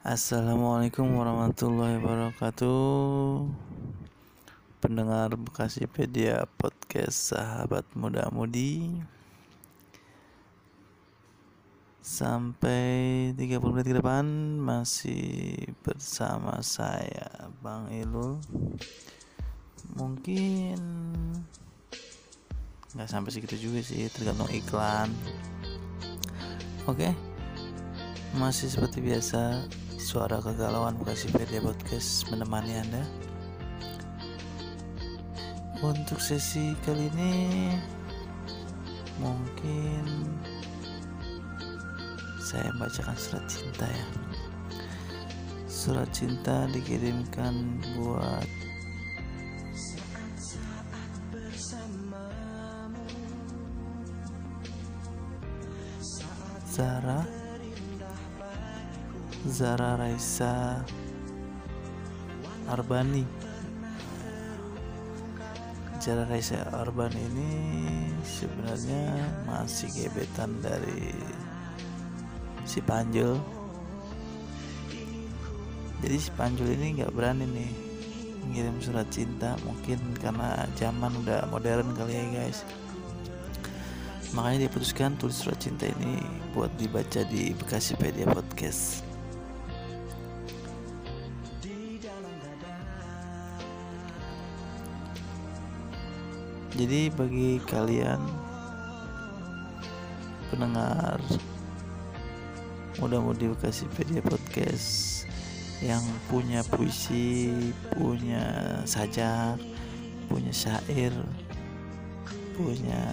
Assalamualaikum warahmatullahi wabarakatuh. Pendengar Bekasipedia Podcast Sahabat Muda Mudi Sampai 30 menit ke depan Masih bersama saya Bang Ilul Mungkin nggak sampai segitu juga sih Tergantung iklan. Oke Masih seperti biasa Suara kegalauan Bekasipedia Podcast menemani Anda. Untuk sesi kali ini Mungkin Saya bacakan surat cinta ya. Surat cinta dikirimkan buat Zara Zara Raisa Arbani. Zara Raisa Arbani ini sebenarnya masih gebetan dari si Panjul. Jadi si Panjul ini nggak berani nih ngirim surat cinta mungkin karena zaman udah modern kali ya guys. Makanya dia putuskan tulis surat cinta ini buat dibaca di Bekasipedia Podcast Jadi bagi kalian pendengar mudah-mudi Bekasipedia Podcast yang punya puisi, punya sajak, punya syair, punya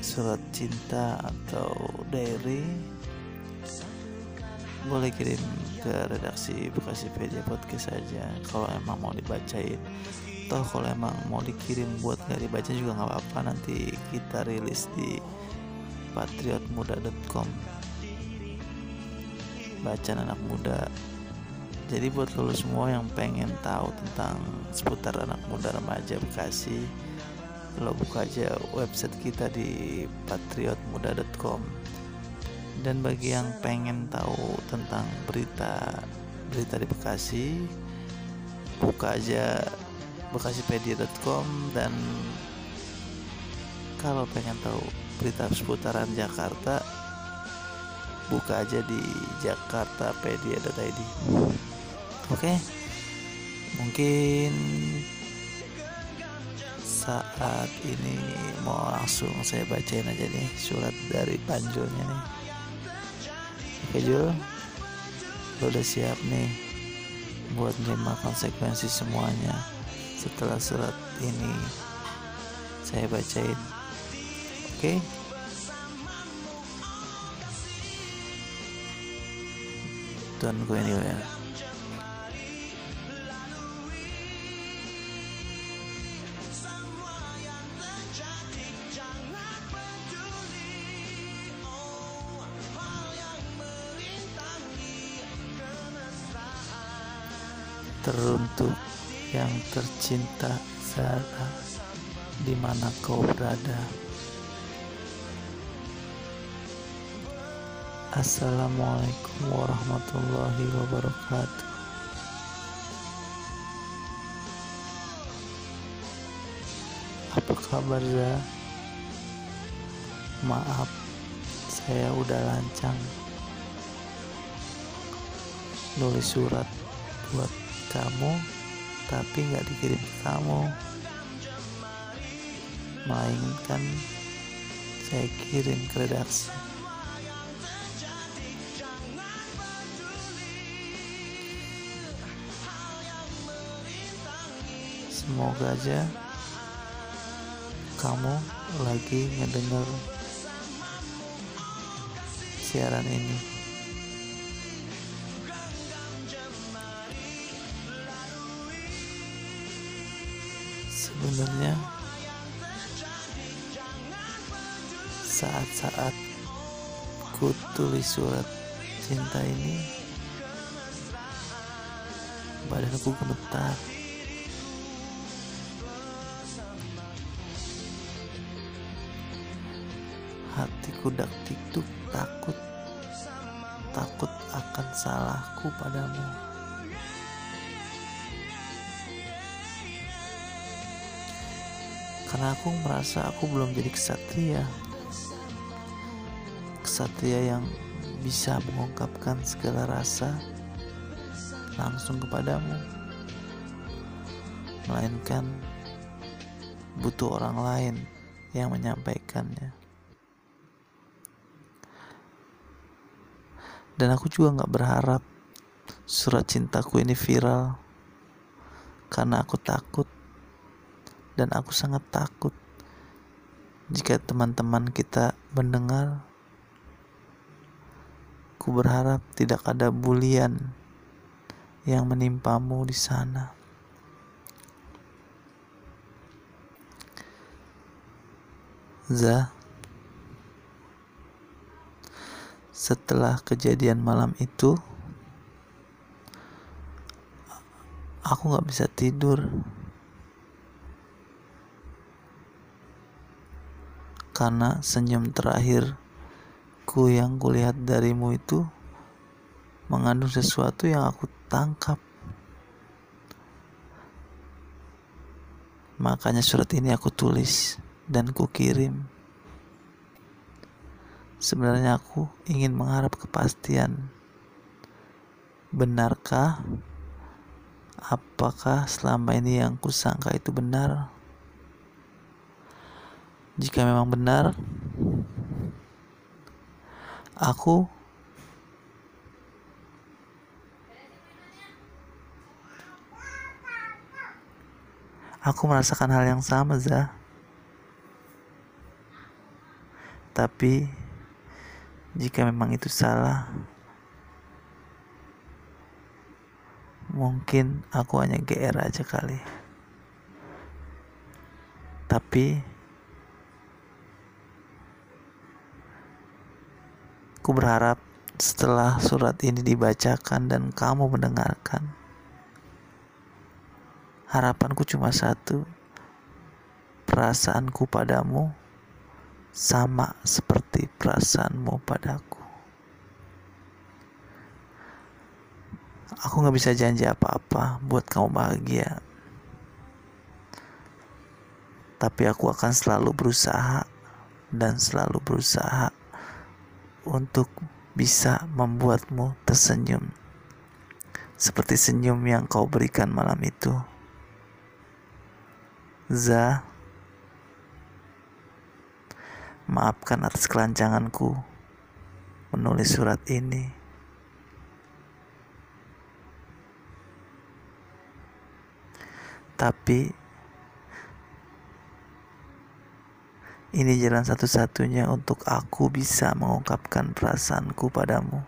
surat cinta atau diary boleh kirim ke redaksi Bekasipedia Podcast saja. Kalau emang mau dibacain toh kalau emang mau dikirim buat nggak dibaca juga nggak apa-apa nanti kita rilis di patriotmuda.com bacaan anak muda. Jadi buat lo semua yang pengen tahu tentang seputar anak muda remaja Bekasi lo buka aja website kita di patriotmuda.com dan bagi yang pengen tahu tentang berita berita di Bekasi buka aja bekasipedia.com dan kalau pengen tahu berita seputaran Jakarta buka aja di jakartapedia.id oke mungkin saat ini mau langsung saya bacain aja nih surat dari Panjulnya nih. Oke Jul. Lo udah siap nih buat menerima konsekuensi semuanya setelah surat ini saya bacain oke okay? Gue ini ya teruntuk yang tercinta Zara di mana kau berada? Assalamualaikum warahmatullahi wabarakatuh. Apa kabar Za? Maaf saya udah lancang. Nulis surat buat kamu tapi nggak dikirim ke kamu. Melainkan saya kirim ke redaksi. Semoga aja kamu lagi ngedenger siaran ini sebenarnya saat-saat ku tulis surat cinta ini badanku gemetar hatiku dak tiktuk takut takut akan salahku padamu. Karena aku merasa aku belum jadi kesatria. Kesatria yang bisa mengungkapkan segala rasa langsung kepadamu. Melainkan butuh orang lain yang menyampaikannya. Dan aku juga gak berharap surat cintaku ini viral karena aku takut dan aku sangat takut jika teman-teman kita mendengar. Ku berharap tidak ada bulian yang menimpamu di sana. Za, setelah kejadian malam itu, aku gak bisa tidur karena senyum terakhirku yang kulihat darimu itu mengandung sesuatu yang aku tangkap. Makanya surat ini aku tulis dan kukirim. Sebenarnya aku ingin mengharap kepastian. Benarkah? Apakah selama ini yang kusangka itu benar? Jika memang benar, aku aku merasakan hal yang sama, Zah. Tapi jika memang itu salah, mungkin aku hanya GR aja kali. Tapi aku berharap setelah surat ini dibacakan dan kamu mendengarkan, harapanku cuma satu: perasaanku padamu sama seperti perasaanmu padaku. Aku gak bisa janji apa-apa buat kamu bahagia. Tapi aku akan selalu berusaha dan selalu berusaha untuk bisa membuatmu tersenyum. Seperti senyum yang kau berikan malam itu. Za Maafkan atas kelancanganku menulis surat ini. Tapi ini jalan satu-satunya untuk aku bisa mengungkapkan perasaanku padamu.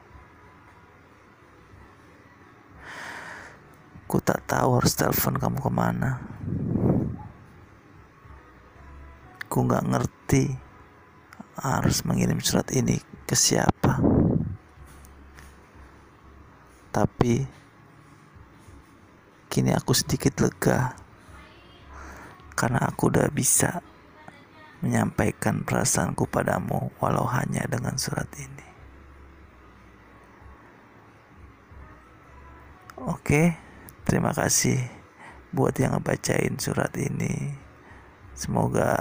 Ku tak tahu harus telepon kamu ke mana. Ku gak ngerti harus mengirim surat ini ke siapa. Tapi kini aku sedikit lega karena aku udah bisa menyampaikan perasaanku padamu walau hanya dengan surat ini. Oke, terima kasih buat yang ngebacain surat ini. Semoga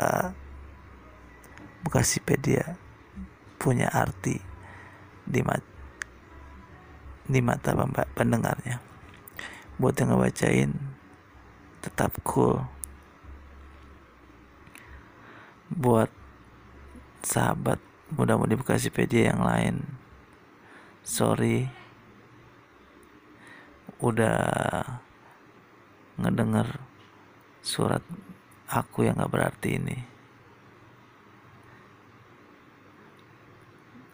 Bekasipedia punya arti di mat di mata pendengarnya. Buat yang ngebacain tetap cool. Buat sahabat mudah-mudahan Bekasipedia yang lain. Sorry udah ngedenger surat aku yang gak berarti ini.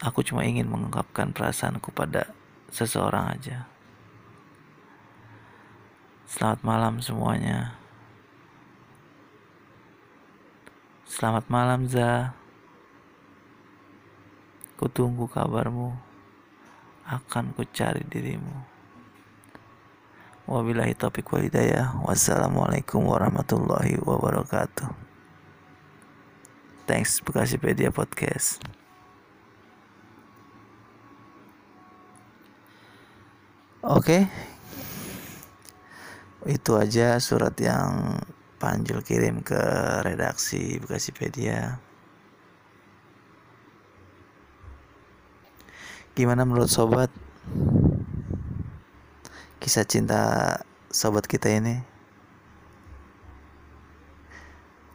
Aku cuma ingin mengungkapkan perasaanku pada seseorang aja. Selamat malam semuanya. Selamat malam Za. Kutunggu kabarmu. Akan ku cari dirimu. Wabillahi taufiq walhidayah. Wassalamualaikum warahmatullahi wabarakatuh. Thanks Bekasi Pedia Podcast. Oke. Itu aja surat yang Panjul kirim ke redaksi Bekasipedia. Gimana menurut sobat? Kisah cinta sobat kita ini?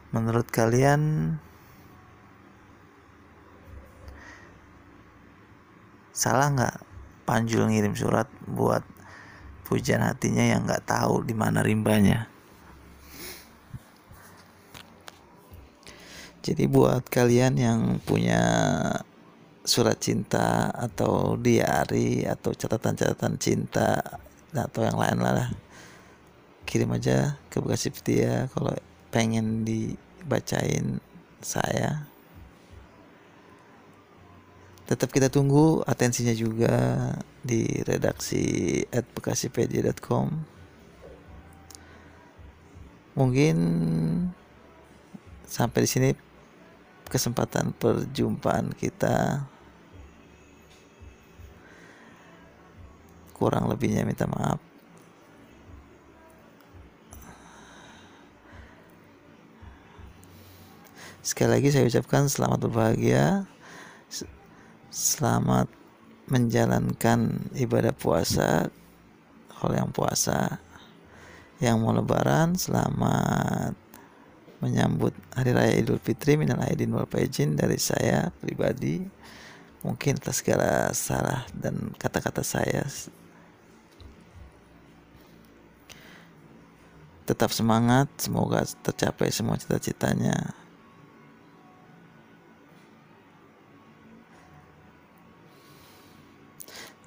Menurut kalian salah nggak Panjul ngirim surat buat pujian hatinya yang nggak tahu di mana rimbanya? Jadi buat kalian yang punya surat cinta atau diary atau catatan-catatan cinta atau yang lain lah kirim aja ke Bekasi Petia kalau pengen dibacain saya. Tetap kita tunggu atensinya juga di redaksi at bekasipedia.com mungkin sampai di sini kesempatan perjumpaan kita. Kurang lebihnya minta maaf. Sekali lagi saya ucapkan selamat berbahagia. Selamat menjalankan ibadah puasa kalau yang puasa. Yang mau lebaran selamat menyambut Hari Raya Idul Fitri minal aidin wal faizin dari saya pribadi mungkin atas segala salah dan kata-kata saya. Tetap semangat semoga tercapai semua cita-citanya.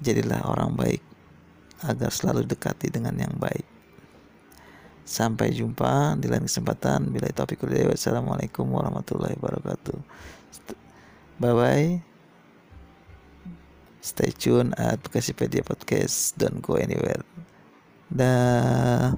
Jadilah orang baik agar selalu dekati dengan yang baik Sampai jumpa di lain kesempatan. Bila kuliah. Wassalamualaikum warahmatullahi wabarakatuh. Bye bye. Stay tune at Bekasipedia Podcast. Don't go anywhere. Dah.